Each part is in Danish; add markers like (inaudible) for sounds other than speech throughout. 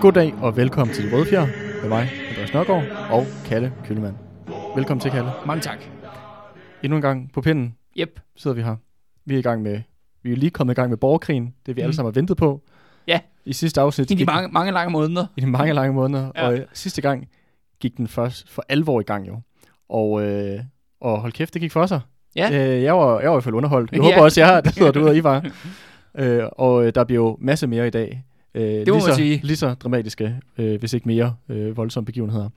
Goddag og velkommen til Rødfjer med mig, Andreas Nørgaard og Kalle Køllemann. Velkommen til, Kalle. Mange tak. Endnu en gang på pinden Yep. sidder vi her. Vi er i gang med, vi er lige kommet i gang med borgerkrigen, det vi mm. alle sammen har ventet på. Ja. I sidste afsnit I de mange, mange lange måneder. i de mange lange måneder, Ja. og øh, sidste gang gik den først for alvor i gang jo. Og, øh, og hold kæft, det gik for sig. Ja. Øh, jeg, var, jeg var i hvert fald underholdt. Jeg (laughs) Ja. håber også, jeg har, sidder du og I var. (laughs) øh, og øh, der bliver jo masse mere i dag. Øh, må lige så, sige. Lige så dramatiske, øh, hvis ikke mere øh, voldsomme begivenheder.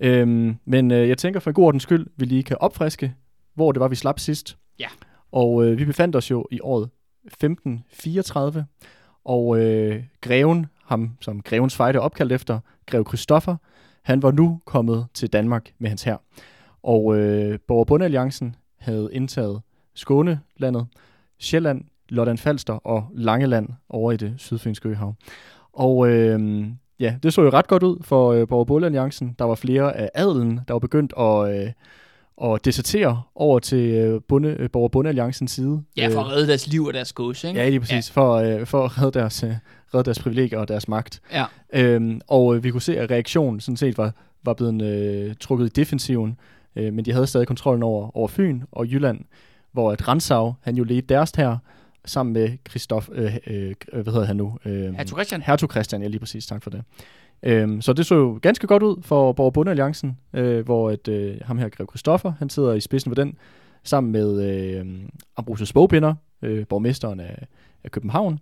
Øhm, men øh, jeg tænker for en god ordens skyld, vi lige kan opfriske, hvor det var, vi slap sidst. Ja. Og øh, vi befandt os jo i året 1534, og øh, greven, ham som grevens fejde er opkaldt efter, grev Christoffer, han var nu kommet til Danmark med hans hær. Og øh, Borger Bundealliancen havde indtaget Skånelandet, Sjælland, Lolland Falster og Langeland over i det sydfynske øhav. Og øh, ja, det så jo ret godt ud for øh, Borger Bundealliancen. Der var flere af adelen, der var begyndt at, øh, at desertere over til øh, Bunde, øh, Borger Bundealliancens side. Ja, for at redde deres liv og deres gods, ikke? Ja, lige præcis. Ja. For, øh, for at redde deres, øh, redde deres privilegier og deres magt. Ja. Øhm, og øh, vi kunne se, at reaktionen sådan set var, var blevet øh, trukket i defensiven, øh, men de havde stadig kontrollen over, over Fyn og Jylland, hvor at Ransau, han jo ledte deres her, sammen med Christoph, øh, øh, hvad hedder han nu? Øh, Hertug Christian. Hertug Christian, ja lige præcis, tak for det. Øhm, så det så jo ganske godt ud for Borger Bundealliancen, øh, hvor et, øh, ham her, Grev Christoffer, han sidder i spidsen for den, sammen med øh, Ambrosius Bogbinder, øh, borgmesteren af, af København,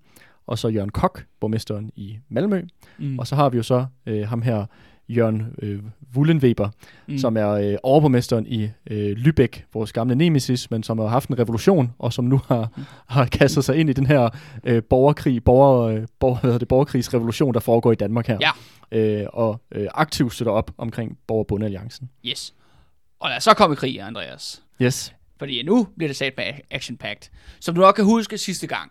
og så Jørgen Kok, borgmesteren i Malmø. Mm. Og så har vi jo så øh, ham her, Jørgen øh, Wullenweber, Mm. som er øh, overborgmesteren i øh, Lübeck, vores gamle nemesis, men som har haft en revolution, og som nu har, Mm. har kastet sig ind i den her øh, borgerkrig, borger, øh, borger, hvad det, borgerkrigsrevolution, der foregår i Danmark her. Ja. Øh, og øh, aktivt støtter op omkring Borgerbundealliancen. Yes. Og lad os så komme i krig, Andreas. Yes. Fordi nu bliver det sat med Action Pact. Som du nok kan huske sidste gang,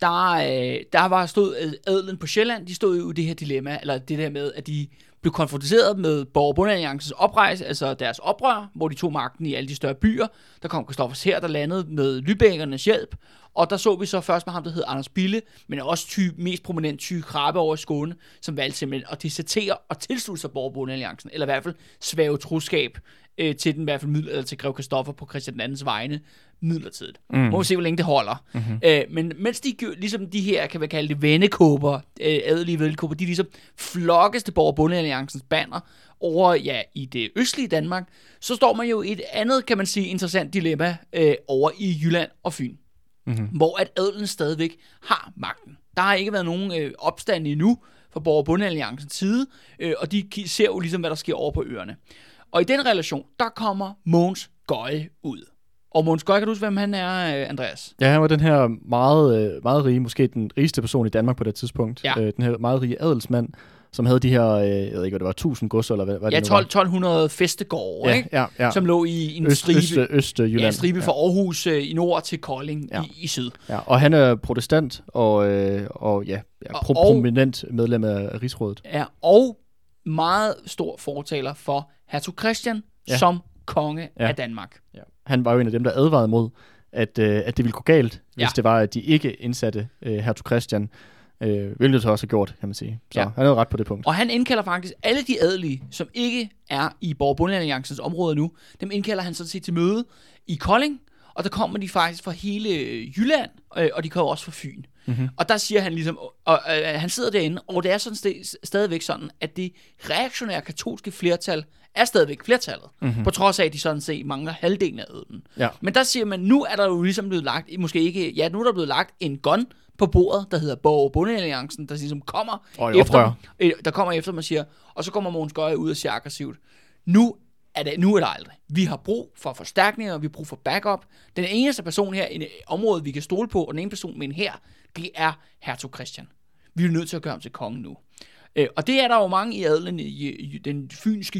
der, øh, der var stod adelen på Sjælland, de stod jo i det her dilemma, eller det der med, at de blev konfronteret med Borgerbundalliancens oprejse, altså deres oprør, hvor de tog magten i alle de større byer. Der kom Christoffers her, der landede med Lybækkernes hjælp, og der så vi så først med ham, der hed Anders Bille, men også ty, mest prominent Ty Krabbe over i Skåne, som valgte simpelthen at desertere og tilslutte sig Borgerbundalliancen, eller i hvert fald svæve troskab øh, til den i hvert fald midler, til Grev Christoffer på Christian II's vegne midlertidigt. Mm. Må vi se, hvor længe det holder. Mm-hmm. Øh, men mens de, ligesom de her, kan man kalde det vennekåber, øh, adelige vennekåber, de ligesom flokkes til Borger Bundealliancens banner over ja, i det østlige Danmark, så står man jo i et andet, kan man sige, interessant dilemma øh, over i Jylland og Fyn. Mm-hmm. Hvor at adelen stadigvæk har magten. Der har ikke været nogen øh, opstand endnu fra Borger Bundealliancens side, øh, og de ser jo ligesom, hvad der sker over på øerne. Og i den relation, der kommer Mogens Gøje ud. Og Mogens Gøje, kan du huske, hvem han er, øh, Andreas? Ja, han var den her meget, øh, meget rige, måske den rigeste person i Danmark på det tidspunkt. Ja. Øh, den her meget rige adelsmand, som havde de her, jeg ved ikke, hvad det var, 1000 godser, eller hvad, hvad Ja, det nu var. 12, 1200 festegårde, Ja, ikke? ja, ja. som lå i en Øst, stribe, øst, øst, Jylland. ja, stribe fra Aarhus øh, i nord til Kolding Ja. i, i syd. Ja, og han er protestant og, øh, og ja, ja pro- Og- prominent medlem af Rigsrådet. Ja, og meget stor fortaler for hertug Christian ja. Som konge Ja. af Danmark. Ja. Han var jo en af dem, der advarede mod, at, øh, at det ville gå galt, hvis Ja. det var, at de ikke indsatte øh, hertug Christian, øh, hvilket så også har gjort, kan man sige. Så Ja. han havde ret på det punkt. Og han indkalder faktisk alle de adelige, som ikke er i Borg område nu, dem indkalder han sådan set til møde i Kolding, og der kommer de faktisk fra hele Jylland, øh, og de kommer også fra Fyn. Mm-hmm. Og der siger han ligesom, og, og øh, han sidder derinde, og det er sådan st- stadigvæk sådan, at det reaktionære katolske flertal er stadigvæk flertallet, mm-hmm. på trods af, at de sådan set mangler halvdelen af øden. Ja. Men der siger man, nu er der jo ligesom blevet lagt, måske ikke, ja, nu er der blevet lagt en gun på bordet, der hedder Borg Bundealliancen, der ligesom kommer Og efter, øh, der kommer efter og siger, og så kommer Mogens Gøje ud og siger aggressivt, nu er det, nu er det aldrig. Vi har brug for forstærkninger, vi har brug for backup. Den eneste person her i et område, vi kan stole på, og den ene person med en her, det er hertug Christian. Vi er nødt til at gøre ham til konge nu. Øh, og det er der jo mange i adelen, i, den fynske,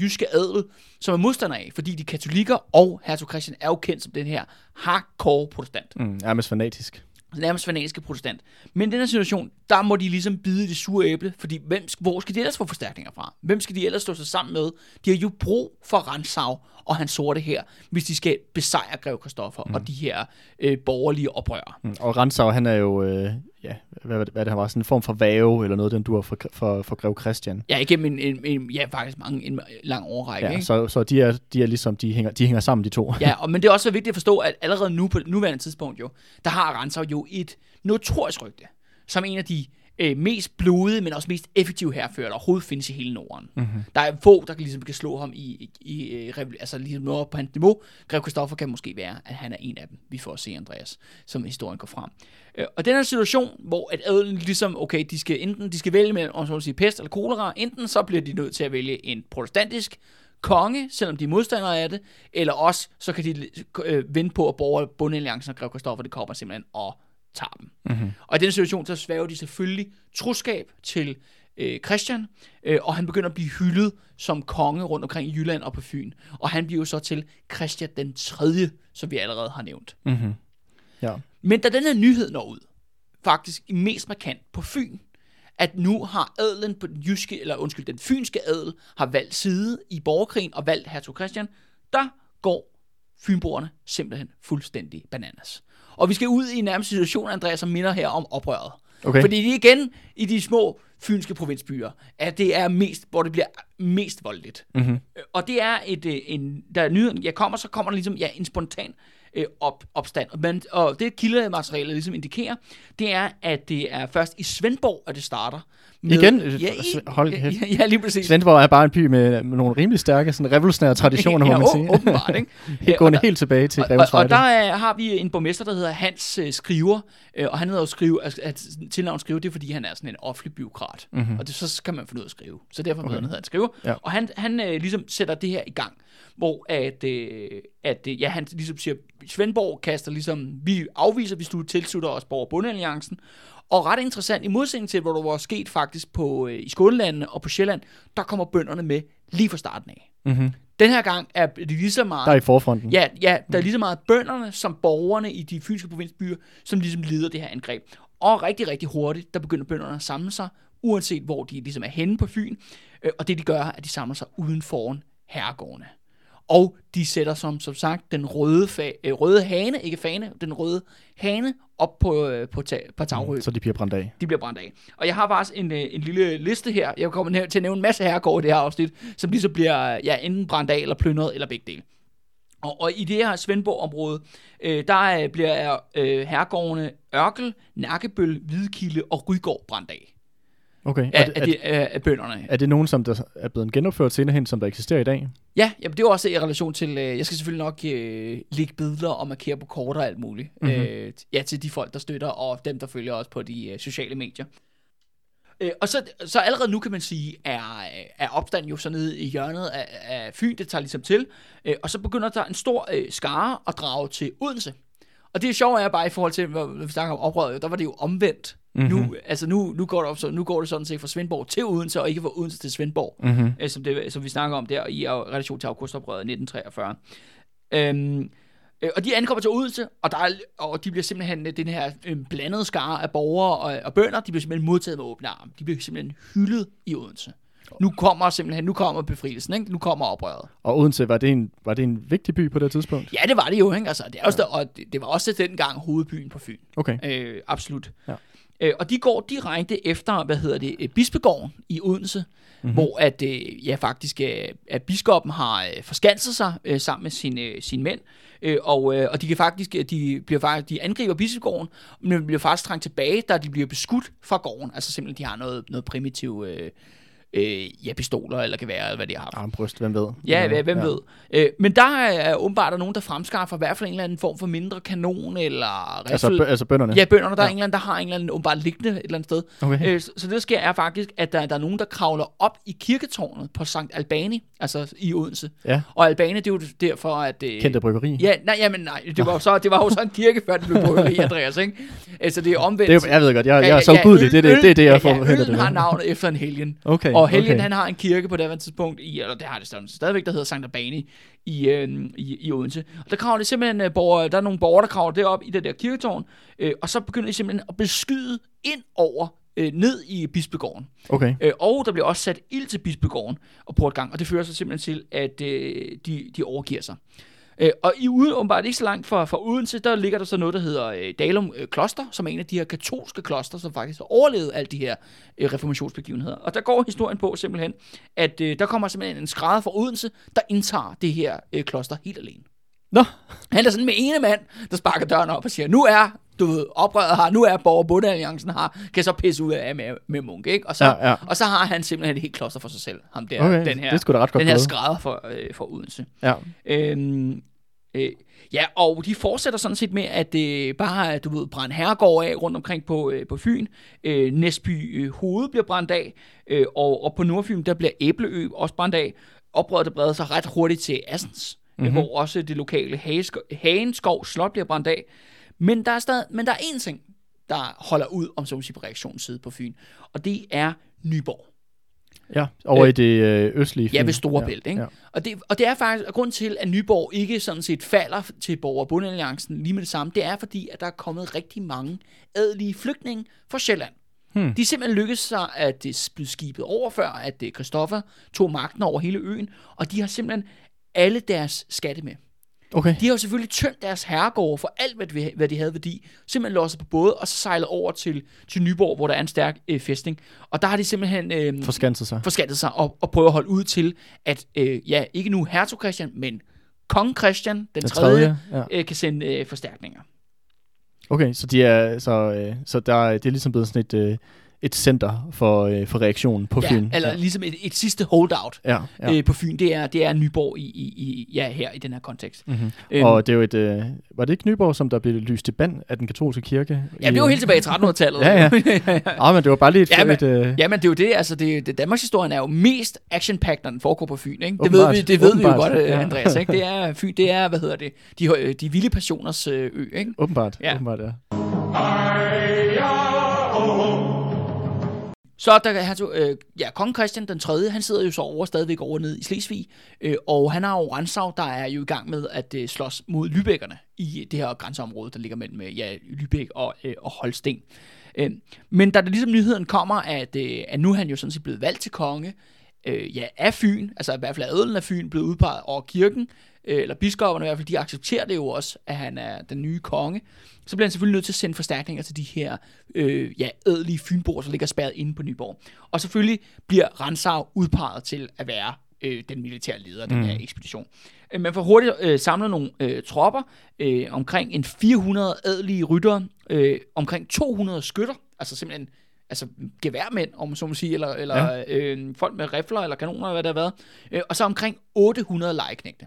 jyske adel, som er modstander af, fordi de katolikker og hertug Christian er jo kendt som den her hardcore protestant Mm, nærmest fanatisk. nærmest fanatiske protestant. Men i den her situation, der må de ligesom bide det sure æble, fordi hvem, hvor skal de ellers få forstærkninger fra? Hvem skal de ellers stå sig sammen med? De har jo brug for Ransau og hans sorte her, hvis de skal besejre Grev Kristoffer mm. og de her øh, borgerlige oprørere. Mm, og Ransau, han er jo, øh, ja, hvad, hvad, det han var, sådan en form for væve, eller noget, den du har for, for, for Grev Christian. Ja, igennem en, en, en ja, faktisk mange, en lang årrække. Ja, ikke? så, så de er, de er ligesom, de hænger, de hænger sammen, de to. Ja, (laughs) og, men det er også vigtigt at forstå, at allerede nu på nuværende tidspunkt jo, der har Ransau jo et notorisk rygte, som en af de øh, mest blodige, men også mest effektive herfører, der overhovedet findes i hele Norden. Mm-hmm. Der er få, der kan, ligesom kan slå ham i, i, i øh, altså ligesom noget på hans niveau. Grev Christoffer kan måske være, at han er en af dem. Vi får se Andreas, som historien går frem. Øh, og den her situation, hvor at adelen ligesom, okay, de skal enten de skal vælge mellem, om så sige, pest eller kolera, enten så bliver de nødt til at vælge en protestantisk konge, selvom de er modstandere af det, eller også, så kan de øh, vente på, at borger bundealliancen og Grev Christoffer, det kommer simpelthen og tager dem. Mm-hmm. Og i den situation, så sværger de selvfølgelig troskab til øh, Christian, øh, og han begynder at blive hyldet som konge rundt omkring i Jylland og på Fyn. Og han bliver jo så til Christian den 3., som vi allerede har nævnt. Mm-hmm. Ja. Men da den her nyhed når ud, faktisk mest markant på Fyn, at nu har adelen på den jyske, eller undskyld, den fynske adel, har valgt side i borgerkrigen og valgt hertug Christian, der går fynboerne simpelthen fuldstændig bananas. Og vi skal ud i en nærmest situation, Andreas, som minder her om oprøret. Okay. Fordi det er igen i de små fynske provinsbyer, at det er mest, hvor det bliver mest voldeligt. Mm-hmm. Og det er et, øh, en, der er nyheden, jeg kommer, så kommer der ligesom ja, en spontan øh, op, opstand. Men, og det kildematerialet ligesom indikerer, det er, at det er først i Svendborg, at det starter. Igen? Ja, i, Hold kæft. ja, ja, lige præcis. Svendborg er bare en by med, med nogle rimelig stærke, sådan revolutionære traditioner, (laughs) ja, må man sige. åbenbart, ikke? (laughs) Ja, Gående der- helt tilbage til og, og, og der er, har vi en borgmester, der hedder Hans øh, Skriver, øh, og han hedder jo Skrive, altså, at tilnavn Skrive, det er fordi, han er sådan en offentlig byråkrat. Mm-hmm. Og det, så kan man finde ud af at skrive. Så derfor okay. hedder han Skrive. Ja. Og han, han øh, ligesom sætter det her i gang, hvor at, øh, at øh, ja, han ligesom siger, Svendborg kaster ligesom, vi afviser, hvis du tilslutter os Borg- og ret interessant, i modsætning til, hvor der var sket faktisk på, øh, i Skånelandene og på Sjælland, der kommer bønderne med lige fra starten af. Mm-hmm. Den her gang er det lige så meget... Der er i forfronten. Ja, ja, der er lige så meget bønderne som borgerne i de fynske provinsbyer, som ligesom leder det her angreb. Og rigtig, rigtig hurtigt, der begynder bønderne at samle sig, uanset hvor de ligesom er henne på Fyn. Øh, Og det de gør, er, at de samler sig uden foran herregårdene. Og de sætter som, som sagt den røde, fa- øh, røde hane, ikke fane, den røde hane op på, øh, på, ta- på tagrøben Så de bliver brændt af. de bliver brændt af. Og jeg har faktisk en, øh, en lille liste her. Jeg kommer til at nævne en masse herregårde i det her afsnit, som lige så bliver ja, enten brændt af eller plyndret eller begge dele. Og, og i det her Svendborg-område, øh, der øh, bliver øh, herregårdene Ørkel, Nakkebøl, Hvidkilde og Rygård brændt af. Okay. Af, Er, det, af, de, af, af bønderne. er det nogen, som der er blevet genopført senere hen, som der eksisterer i dag? Ja, jamen, det er også i relation til, øh, jeg skal selvfølgelig nok øh, lægge billeder og markere på kort og alt muligt. Mm-hmm. Øh, ja, til de folk, der støtter, og dem, der følger os på de øh, sociale medier. Øh, og så, så allerede nu kan man sige, er, er opstanden jo så nede i hjørnet af, af Fyn, det tager ligesom til. Øh, og så begynder der en stor øh, skare at drage til Odense. Og det sjove er bare i forhold til, når vi snakker om oprøret, der var det jo omvendt. Mm-hmm. Nu, altså nu, nu, går det, op, så, nu går det sådan set fra Svendborg til Odense, og ikke fra Odense til Svendborg, Mm-hmm. øh, som, det, som vi snakker om der i relation til augustoprøret 1943. Øhm, øh, og de ankommer til Odense, og, der er, og de bliver simpelthen øh, den her øh, blandede skare af borgere og, og bønder, de bliver simpelthen modtaget med åbne arme. De bliver simpelthen hyldet i Odense. Nu kommer simpelthen, nu kommer befrielsen, ikke? nu kommer oprøret. Og Odense, var det, en, var det en vigtig by på det tidspunkt? Ja, det var det jo, ikke? Altså, det, er også, og det, det var også dengang hovedbyen på Fyn. Okay. Øh, absolut. Ja. Øh, og de går direkte efter, hvad hedder det, øh, Bispegården i Odense, mm-hmm. hvor at, øh, ja, faktisk, øh, at biskoppen har øh, forskanset sig øh, sammen med sine, øh, sine mænd. Øh, og, øh, og de kan faktisk, de bliver faktisk, de angriber bispegården, men bliver faktisk trængt tilbage, da de bliver beskudt fra gården. Altså simpelthen, de har noget, noget primitiv øh, øh, ja, pistoler eller gevær, eller hvad de har. Armbryst, hvem ved? Ja, ja hvem ja. ved. Øh, men der er åbenbart der nogen, der fremskaffer i hvert fald en eller anden form for mindre kanon eller riffel. Altså, bø- altså bønderne? Ja, bønderne. Der ja. er en eller anden, der har en eller anden åbenbart liggende et eller andet sted. Okay. Øh, så, så det, der sker, er faktisk, at der, der er nogen, der kravler op i kirketårnet på Sankt Albani, altså i Odense. Ja. Og Albani, det er jo derfor, at... Øh, Kendte bryggeri? Ja, nej, jamen, nej, det var, så, det var jo så en kirke, før det blev bryggeri, (laughs) Andreas, ikke? Altså, det er omvendt. Det er, jeg ved godt, jeg, jeg er så gudelig, det, er det, det er det, jeg får ja, ja, har navnet efter en helgen. Okay, og helgen, okay. han har en kirke på det tidspunkt, i, eller det har det stadig, stadigvæk, der hedder Sankt Albani i, øh, i, i Odense. Og der kravler det simpelthen, øh, borger, der er nogle borgere, der kravler derop i det der kirketårn, øh, og så begynder de simpelthen at beskyde ind over øh, ned i bispegården. Okay. Øh, og der bliver også sat ild til bispegården og portgang, og det fører sig simpelthen til, at øh, de, de overgiver sig. Øh, og i uden, åbenbart ikke så langt fra, fra Odense, der ligger der så noget, der hedder øh, Dalum øh, Kloster, som er en af de her katolske kloster, som faktisk har overlevet alle de her øh, reformationsbegivenheder. Og der går historien på simpelthen, at øh, der kommer simpelthen en skrædder fra Odense, der indtager det her øh, kloster helt alene. Nå. Han er sådan med ene mand, der sparker døren op og siger, nu er du ved, oprøret her, nu er Borger Alliancen her, kan så pisse ud af med, med Munk, ikke? Og så, Ja, ja. og så har han simpelthen et helt kloster for sig selv, ham der, Okay, den her, det da ret godt den her skrædder for, øh, for Odense. Ja. Øhm, øh, ja, og de fortsætter sådan set med, at øh, bare, du ved, brænde herregård af rundt omkring på, øh, på Fyn. Øh, Næsby øh, hoved bliver brændt af, øh, og, og på Nordfyn, der bliver Æbleø også brændt af. Oprøret, der breder sig ret hurtigt til Assens, mm-hmm. hvor også det lokale Hagenskov Slot bliver brændt af. Men der er stadig, men der er én ting, der holder ud, om så sige, på reaktionsside på Fyn, og det er Nyborg. Ja, over øh, i det øh, østlige Ja, Fyn. ved Storebælt, ja, ikke? Ja. Og, det, og det er faktisk grund til, at Nyborg ikke sådan set falder til Borger- og Bundealliancen lige med det samme. Det er fordi, at der er kommet rigtig mange adelige flygtninge fra Sjælland. Hmm. De simpelthen lykkedes sig at det blive skibet over før, at øh, Christoffer tog magten over hele øen, og de har simpelthen alle deres skatte med. Okay. De har jo selvfølgelig tømt deres herregårde for alt, hvad de, hvad de havde værdi. Simpelthen låst på både, og så sejlet over til, til Nyborg, hvor der er en stærk øh, fæstning. Og der har de simpelthen øh, Forskanset sig. forskantet sig og, og prøvet at holde ud til, at øh, ja, ikke nu hertug Christian, men kong Christian, den, Den tredje, tredje, ja. øh, kan sende øh, forstærkninger. Okay, så, de er, så, øh, så der, er- det er ligesom blevet sådan et, øh, et center for, øh, for reaktionen på Fyn. Ja, eller ja. ligesom et, et sidste holdout Ja, ja. ja. øh, på Fyn, det er, det er Nyborg i, i, i, ja, her i den her kontekst. Mm-hmm. Øhm, Og det er jo et... Øh, var det ikke Nyborg, som der blev lyst i band af den katolske kirke? ja, det var helt tilbage i 1300-tallet. (laughs) Ja, ja. Ah, men det var bare lige et... Ja, men- et øh, Ja, men det er jo det, altså det, det Danmarks historien er jo mest action når den foregår på Fyn, ikke? Det Åbenbart. ved vi, det ved vi jo godt, ja. ja. Andreas, ikke? Det er Fyn, det er, hvad hedder det, de, de vilde passioners øh, ø, ikke? åbenbart, Ja. åbenbart, ja. Så der han øh, ja, kong Christian den 3., han sidder jo så over stadigvæk over ned i Slesvig, øh, og han har jo Ransau, der er jo i gang med at øh, slås mod Lübeckerne i øh, det her grænseområde, der ligger mellem øh, ja, Lübeck og, øh, og Holsten. Øh, men da der ligesom nyheden kommer, at, øh, at nu er han jo sådan set blevet valgt til konge, øh, ja, af Fyn, altså i hvert fald er adelen af Fyn blevet udpeget over kirken, eller biskopperne i hvert fald, de accepterer det jo også, at han er den nye konge, så bliver han selvfølgelig nødt til at sende forstærkninger til de her øh, ja, adelige fynboer, der ligger spærret inde på Nyborg. Og selvfølgelig bliver Ransau udpeget til at være øh, den militære leder af den her ekspedition. Øh, Man får hurtigt øh, samlet nogle øh, tropper, øh, omkring en 400 adelige ryttere, øh, omkring 200 skytter, altså simpelthen altså geværmænd, om man så må sige, eller, eller ja. øh, folk med rifler eller kanoner, eller hvad der har været, øh, og så omkring 800 lejeknægte.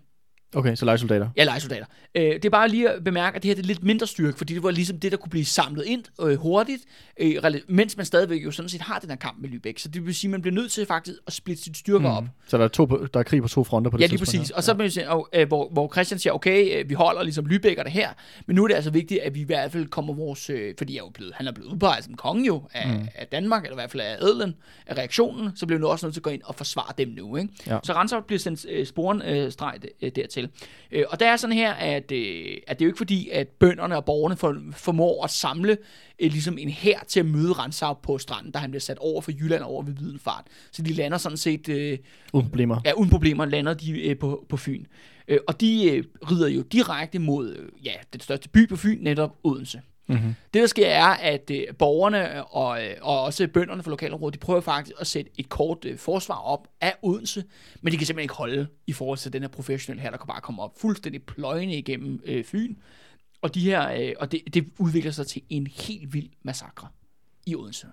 Okay, så lejesoldater. Ja, lejesoldater. Øh, det er bare lige at bemærke, at det her det er lidt mindre styrke, fordi det var ligesom det, der kunne blive samlet ind øh, hurtigt, øh, mens man stadigvæk jo sådan set har den her kamp med Lübeck. Så det vil sige, at man bliver nødt til faktisk at splitte sit styrker mm. op. Så der er, to, på- der er krig på to fronter på det Ja, lige præcis. Og så ja. sige, og, øh, hvor, hvor Christian siger, okay, øh, vi holder ligesom Lübeckerne her, men nu er det altså vigtigt, at vi i hvert fald kommer vores, øh, fordi jeg er jo blevet, han er blevet udpeget som konge jo af, mm. af Danmark, eller i hvert fald af adelen, af reaktionen, så bliver vi nu også nødt til at gå ind og forsvare dem nu. Ikke? Ja. Så Ransau bliver sendt øh, sporen øh, streg øh, dertil. Øh, og der er sådan her, at, øh, at det er jo ikke fordi, at bønderne og borgerne for, formår at samle øh, ligesom en her til at møde Ransau på stranden, da han bliver sat over for Jylland over ved Videnfart. Så de lander sådan set... Øh, Uden problemer. Ja, uden problemer lander de øh, på, på Fyn. Øh, og de øh, rider jo direkte mod øh, ja, den største by på Fyn, netop Odense. Mm-hmm. Det, der sker, er, at øh, borgerne øh, og, øh, og også bønderne fra lokalområdet, de prøver faktisk at sætte et kort øh, forsvar op af Odense, men de kan simpelthen ikke holde i forhold til den her professionelle her, der kan bare komme op fuldstændig pløjende igennem øh, Fyn. Og, de her, øh, og det, det udvikler sig til en helt vild massakre i Odense,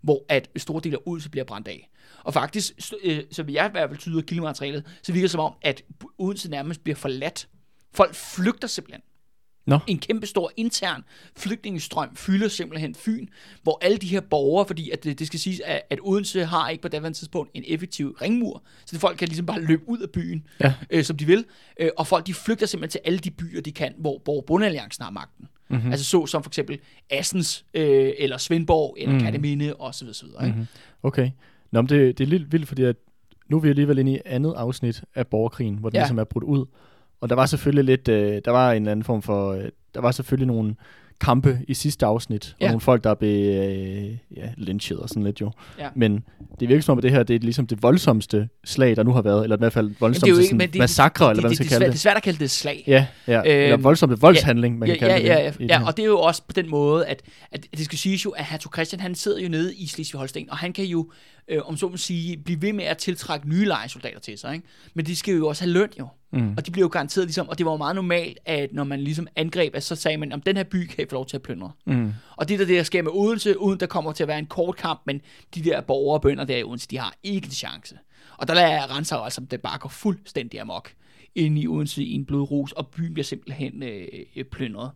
hvor at store dele af Odense bliver brændt af. Og faktisk, st- øh, som jeg i hvert fald tyder kildematerialet, så virker det som om, at Odense nærmest bliver forladt. Folk flygter simpelthen. Nå. En kæmpe stor intern flygtningestrøm fylder simpelthen Fyn, hvor alle de her borgere, fordi at det, det skal siges, at, at Odense har ikke på daværende tidspunkt en effektiv ringmur, så det folk kan ligesom bare løbe ud af byen, Ja. øh, som de vil, øh, og folk de flygter simpelthen til alle de byer, de kan, hvor, hvor har magten. Mm-hmm. Altså så som for eksempel Assens, øh, eller Svendborg, eller mm. Katteminde, og så videre, så videre. Ikke? Mm-hmm. Okay. Nå, men det, det er lidt vildt, fordi at nu er vi alligevel inde i andet afsnit af borgerkrigen, hvor den ja. ligesom er brudt ud. Og der var selvfølgelig lidt, øh, der var en eller anden form for, øh, der var selvfølgelig nogle kampe i sidste afsnit, og Ja. nogle folk, der blev øh, ja, lynchet og sådan lidt jo. Ja. Men det virker som om, at det her det er ligesom det voldsomste slag, der nu har været, eller i hvert fald Jamen, voldsomste det er jo ikke, sådan det, massakre, det, eller hvad man skal det, kalde det, det. er svært at kalde det et slag. Ja, ja. Øhm, eller voldsomme voldshandling, man ja, kan kalde ja, det. ja, ja, det ja, her. og det er jo også på den måde, at, at det skal siges jo, at Hertug Christian, han sidder jo nede i Slesvig-Holsten, og han kan jo, øh, om så må sige, blive ved med at tiltrække nye lejesoldater til sig, ikke? Men de skal jo også have løn jo. Mm. Og de bliver jo garanteret ligesom, og det var jo meget normalt, at når man ligesom angreb, at så sagde man, om den her by kan I få lov til at plyndre. Mm. Og det er der, det der sker med Odense, uden der kommer til at være en kort kamp, men de der borgere og bønder der i Odense, de har ikke en chance. Og der lader Renshav altså, det bare går fuldstændig amok ind i Odense i en blodrus, og byen bliver simpelthen øh, øh, plyndret.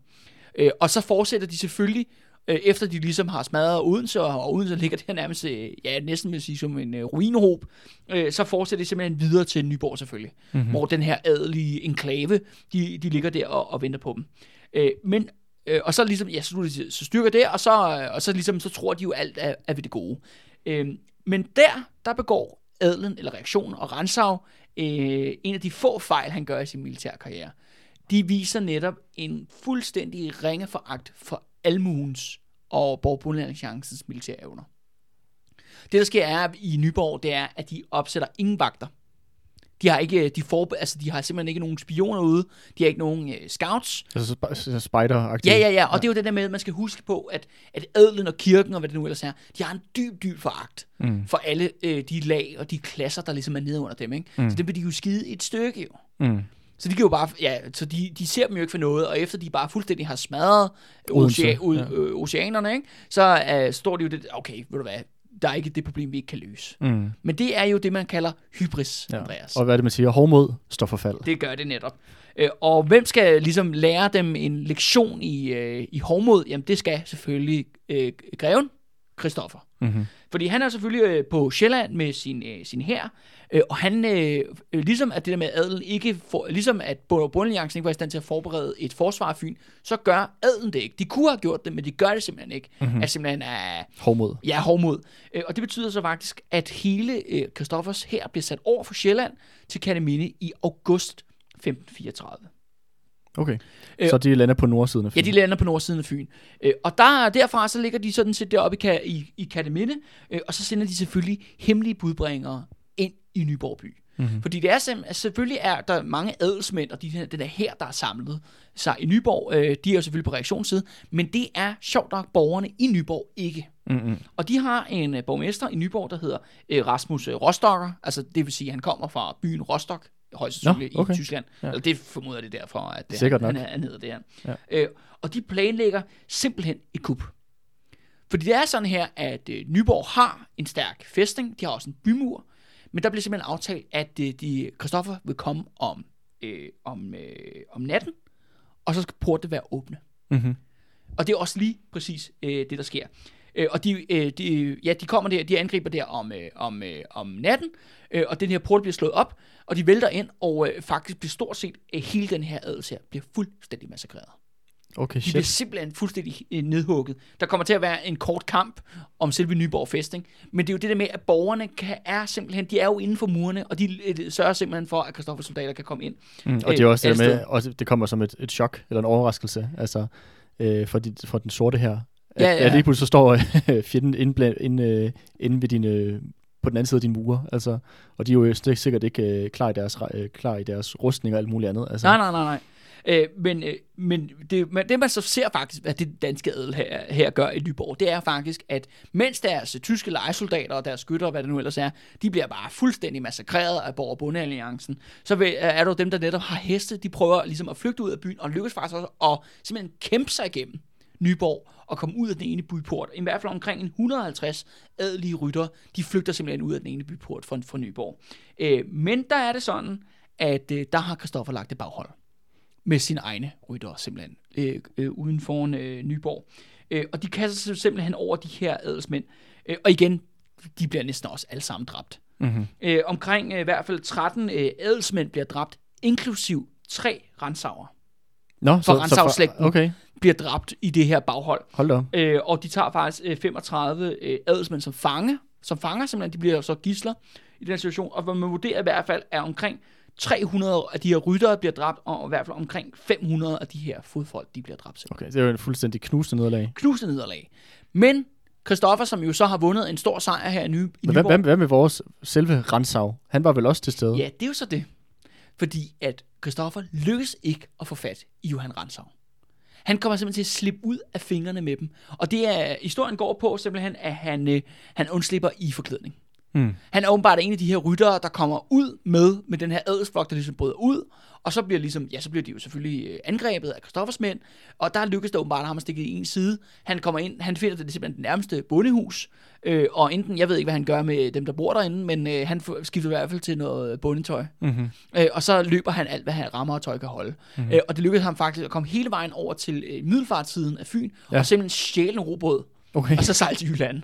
Øh, og så fortsætter de selvfølgelig, øh, efter de ligesom har smadret Odense, og, Odense ligger der nærmest, øh, ja, næsten vil sige som en øh, ruinhob, øh, så fortsætter de simpelthen videre til Nyborg selvfølgelig, mm-hmm. hvor den her adelige enklave, de, de ligger der og, og venter på dem. Øh, men Øh, og så ligesom, ja, så, så, styrker det, og så, øh, og så ligesom, så tror de jo alt er, er ved det gode. Øh, men der, der begår adlen, eller reaktionen, og Ransav, øh, en af de få fejl, han gør i sin militære karriere. De viser netop en fuldstændig ringe foragt for almuens og Borgbundealliancens militære evner. Det, der sker er, i Nyborg, det er, at de opsætter ingen vagter. De har, ikke, de, for, altså, de har simpelthen ikke nogen spioner ude. De har ikke nogen øh, scouts. Altså sp- så spider Ja, ja, ja, og ja. det er jo det der med, at man skal huske på, at, at adelen og kirken og hvad det nu ellers er, de har en dyb, dyb foragt mm. for alle øh, de lag og de klasser, der ligesom er nede under dem, ikke? Mm. Så det vil de jo skide et stykke, jo. Mm. Så de kan jo bare, ja, så de, de ser dem jo ikke for noget, og efter de bare fuldstændig har smadret ocean, ud, ja. øh, oceanerne, ikke? så øh, står de jo det, okay, ved du hvad, der er ikke det problem, vi ikke kan løse. Mm. Men det er jo det, man kalder hybris, ja. Ja. Andreas. Og hvad er det, man siger? Hårdmod står for fald. Det gør det netop. Øh, og hvem skal ligesom lære dem en lektion i, øh, i hårdmod? Jamen, det skal selvfølgelig øh, greven, Christoffer. Mm-hmm. Fordi han er selvfølgelig øh, på Sjælland med sin, øh, sin hær, øh, og han, øh, øh, ligesom at det der med at adelen ikke, for, ligesom at Bondealliancen ikke var i stand til at forberede et forsvar af Fyn, så gør adelen det ikke. De kunne have gjort det, men de gør det simpelthen ikke. Mm-hmm. At simpelthen er, Hårdmod. Ja, hårdmod. Øh, og det betyder så faktisk, at hele øh, Christoffers her bliver sat over for Sjælland til Kataminde i august 1534. Okay. Øh, Så de lander på nordsiden af Ja, Fyn. de lander på nordsiden af Fyn. Øh, og der, derfra så ligger de sådan set deroppe i, i, i Kataminde, øh, og så sender de selvfølgelig hemmelige budbringere ind i Nyborg by. Mm-hmm. Fordi det er simpelthen, altså selvfølgelig er der mange adelsmænd, og de, her- den er her, der er samlet sig i Nyborg. Øh, de er jo selvfølgelig på reaktionsside, men det er sjovt nok borgerne i Nyborg ikke. Mm-hmm. Og de har en øh, borgmester i Nyborg, der hedder øh, Rasmus øh, Rostocker. Altså det vil sige, at han kommer fra byen Rostock, højst sandsynligt okay. i Tyskland. Ja. Eller det formoder det derfor, at det, Sikkert han, nok. han, han hedder det her. Ja. Øh, og de planlægger simpelthen et kup. Fordi det er sådan her, at øh, Nyborg har en stærk fæstning, de har også en bymur, men der bliver simpelthen aftalt, at øh, de, Christoffer vil komme om, øh, om, øh, om natten, og så skal portene være åbne. Mm-hmm. Og det er også lige præcis øh, det, der sker. Øh, og de, øh, de, ja, de kommer der, de angriber der om, øh, om, øh, om natten, øh, og den her port bliver slået op, og de vælter ind, og øh, faktisk bliver stort set øh, hele den her adels her bliver fuldstændig massakreret. Okay, De bliver shit. simpelthen fuldstændig øh, nedhugget. Der kommer til at være en kort kamp om selve Nyborg fæstning, men det er jo det der med, at borgerne kan, er simpelthen, de er jo inden for murene, og de øh, sørger simpelthen for, at Christoffers soldater kan komme ind. Mm, og det er øh, også det der med, også, det kommer som et, et chok, eller en overraskelse, altså øh, for, de, for den sorte her. At, Ja, ja. At lige pludselig så står øh, (laughs) fjenden inde, inde, øh, inde ved dine, på den anden side af dine mure, altså, og de er jo sikkert ikke øh, klar, i deres, re- øh, klar i deres rustning og alt muligt andet. Altså. Nej, nej, nej, nej. Øh, men øh, men det, men det, man så ser faktisk, hvad det danske adel her, her gør i Nyborg, det er faktisk, at mens deres tyske lejesoldater og deres skytter, hvad det nu ellers er, de bliver bare fuldstændig massakreret af Borg- og Bundealliancen, så vil, er der jo dem, der netop har heste, de prøver ligesom at flygte ud af byen, og lykkes faktisk også at simpelthen kæmpe sig igennem Nyborg og komme ud af den ene byport. I hvert fald omkring en 150 adelige rytter, de flygter simpelthen ud af den ene byport fra, fra Nyborg. Øh, men der er det sådan, at øh, der har Kristoffer lagt det baghold med sine egne rytter simpelthen øh, øh, uden for øh, Nyborg. Øh, og de kaster sig simpelthen over de her adelsmænd. Øh, og igen, de bliver næsten også alle sammen dræbt. Mm-hmm. Øh, omkring øh, i hvert fald 13 øh, adelsmænd bliver dræbt, inklusiv tre rensauer Nå, For Rantzav-slægten. Okay, bliver dræbt i det her baghold. hold da. Øh, og de tager faktisk øh, 35 øh, adelsmænd som fange, som fanger simpelthen, de bliver så gisler i den situation, og hvad man vurderer i hvert fald er omkring 300 af de her ryttere bliver dræbt, og i hvert fald omkring 500 af de her fodfolk, de bliver dræbt. simpelthen. Okay, det er jo en fuldstændig knusende nederlag. Knusende nederlag. Men Christoffer, som jo så har vundet en stor sejr her i, Ny, i Men hvad, Nyborg, hvad, hvad med vores selve Ransav? Han var vel også til stede? Ja, det er jo så det. Fordi at Christoffer lykkes ikke at få fat i Johan Ransau. Han kommer simpelthen til at slippe ud af fingrene med dem. Og det er, historien går på simpelthen, at han, øh, han undslipper i forklædning. Mm. Han er åbenbart en af de her ryttere, der kommer ud med, med den her adelsflok, der ligesom bryder ud, og så bliver, ligesom, ja, så bliver de jo selvfølgelig øh, angrebet af Christoffers mænd, og der lykkes det åbenbart ham at stikke i en side. Han kommer ind, han finder det, simpelthen det nærmeste bondehus, øh, og enten, jeg ved ikke, hvad han gør med dem, der bor derinde, men øh, han skifter i hvert fald til noget bondetøj. Mm-hmm. Øh, og så løber han alt, hvad han rammer og tøj kan holde. Mm-hmm. Øh, og det lykkedes ham faktisk at komme hele vejen over til øh, middelfartssiden af Fyn, ja. og simpelthen stjæle en robåd, Okay. og så sejle til Jylland.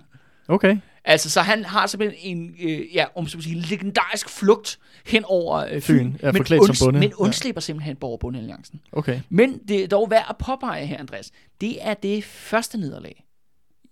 okay. Altså, så han har simpelthen en, øh, ja, om så sige, legendarisk flugt hen over øh, Fyn, Fyn, ja, men, forklædt som bonde. men Ja. undslipper simpelthen Borg- og Bondealliancen. Okay. Men det er dog værd at påpege her, Andreas, det er det første nederlag,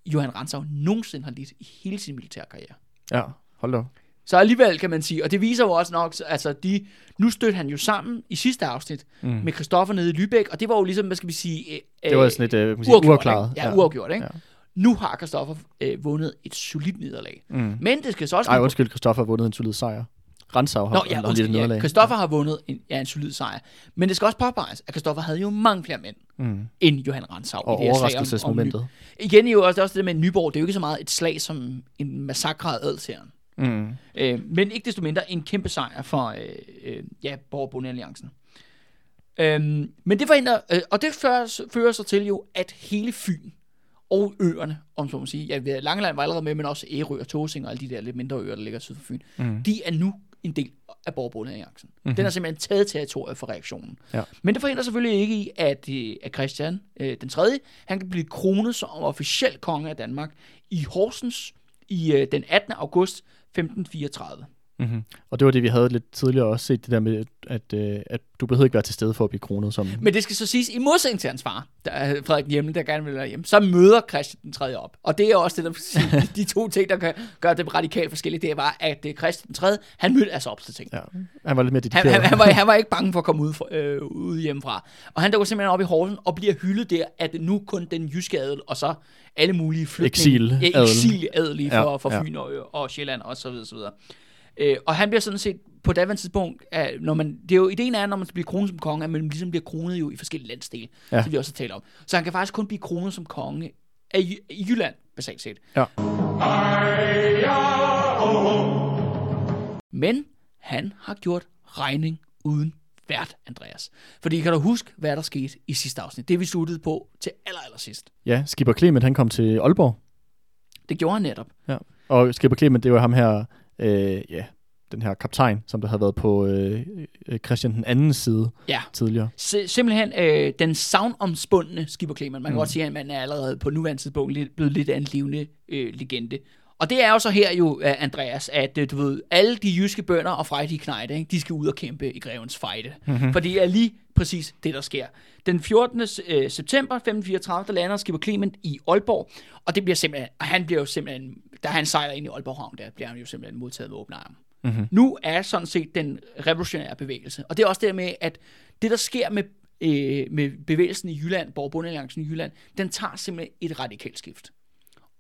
Johan Ransau nogensinde har lidt i hele sin militære karriere. Ja, hold da. Så alligevel kan man sige, og det viser jo også nok, altså de, nu stødte han jo sammen i sidste afsnit Mm. med Christoffer nede i Lübeck, og det var jo ligesom, hvad skal vi sige, øh, Det var sådan lidt uh, sige, uafklaret. Ikke? Ja, uafgjort, ikke? Ja. Nu har Christoffer øh, vundet et solidt nederlag. Mm. Men det skal så også Ej, lige- undskyld, Christoffer har vundet en solid sejr. Ransav har, Nå, ja, lidt undskyld, ja. nederlag. Christoffer har vundet en, ja, en solid sejr. Men det skal også påpeges, at Christoffer havde jo mange flere mænd Mm. end Johan Ransau. Og i det om- om overraskelsesmomentet. Igen jo også, også det med Nyborg. Det er jo ikke så meget et slag som en massakre af adelsherren. Mm. Øh, men ikke desto mindre en kæmpe sejr for øh, øh, ja, Borg Alliancen. Øhm, men det forhindrer, øh, og det fører, fører sig til jo, at hele Fyn og øerne, om så må sige, ja, Langeland var allerede med, men også Ærø og Tåsing og alle de der lidt mindre øer, der ligger syd for Fyn, Mm. de er nu en del af Borg Bonde Alliancen. Mhm. Mm-hmm. Den har simpelthen taget territoriet for reaktionen. Ja. Men det forhindrer selvfølgelig ikke i, at, øh, at Christian øh, den 3. han kan blive kronet som officiel konge af Danmark i Horsens i øh, den 18. august 1534. Mm-hmm. Og det var det, vi havde lidt tidligere også set, det der med, at, øh, at du behøver ikke være til stede for at blive kronet som... Men det skal så siges, i modsætning til hans far, der er Frederik Hjemme, der gerne vil være hjemme, så møder Christian den 3. op. Og det er også det, der (laughs) de to ting, der kan gøre det radikalt forskelligt, det var, at øh, Christian den 3. han mødte altså op til ting. Ja, han var lidt mere Han, dedikeret. han, han, var, han var ikke (laughs) bange for at komme ud, for, øh, ud hjemmefra. Og han dukker simpelthen op i Horsen og bliver hyldet der, at nu kun den jyske adel, og så alle mulige flygtninge. Exil-adel. Ja, exil-adelige for, Ja, for ja. Fyn og, og Sjælland og så videre, så videre. Øh, og han bliver sådan set på daværende tidspunkt, at når man, det er jo, ideen er, når man bliver kronet som konge, at man ligesom bliver kronet jo i forskellige landsdele, Ja. ja. som vi også har talt om. Så han kan faktisk kun blive kronet som konge af i Jylland, basalt set. Men han har gjort regning uden vært, Andreas. Fordi kan du huske, hvad der skete i sidste afsnit? Det vi sluttede på til aller, aller sidst. Ja, Skipper Clement, han kom til Aalborg. Det gjorde han netop. Ja. Og Skipper Clement, det var ham her, øh, ja, den her kaptajn, som der havde været på øh, øh, Christian den anden side Ja. tidligere. S- simpelthen øh, den savnomspundne Skipper Clement. Man kan mm. godt sige, at man er allerede på nuværende tidspunkt lidt, blevet lidt af en levende øh, legende. Og det er jo så her jo, øh, Andreas, at øh, du ved, alle de jyske bønder og frejdige knejde, ikke, de skal ud og kæmpe i grevens fejde. Mm-hmm. For det er lige præcis det, der sker. Den 14. øh, september 1534, der lander Skipper Clement i Aalborg, og det bliver simpelthen, og han bliver jo simpelthen, da han sejler ind i Aalborg Havn, der bliver han jo simpelthen modtaget med åbne arme. Mm-hmm. Nu er sådan set den revolutionære bevægelse. Og det er også det med, at det, der sker med, øh, med bevægelsen i Jylland, Borg Bundealliancen i Jylland, den tager simpelthen et radikalt skift.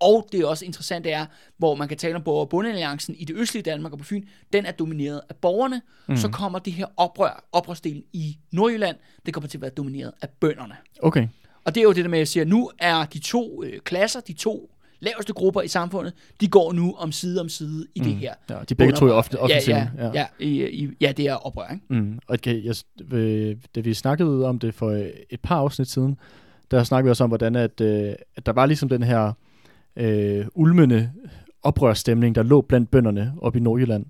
Og det er også interessant, det er, hvor man kan tale om borger- og bondealliancen i det østlige Danmark og på Fyn, den er domineret af borgerne. Mm. Så kommer det her oprør, oprørsdelen i Nordjylland, det kommer til at være domineret af bønderne. Okay. Og det er jo det der med, at jeg siger, nu er de to øh, klasser, de to laveste grupper i samfundet, de går nu om side om side i mm. det her. Ja, de begge to er ofte, ja, offensive. ja, ja, ja, i, i, ja, det er oprør, ikke? Mm. Og okay, jeg, øh, da vi snakkede om det for øh, et par afsnit siden, der snakkede vi også om, hvordan at, øh, at der var ligesom den her øh, ulmende oprørsstemning, der lå blandt bønderne op i Nordjylland,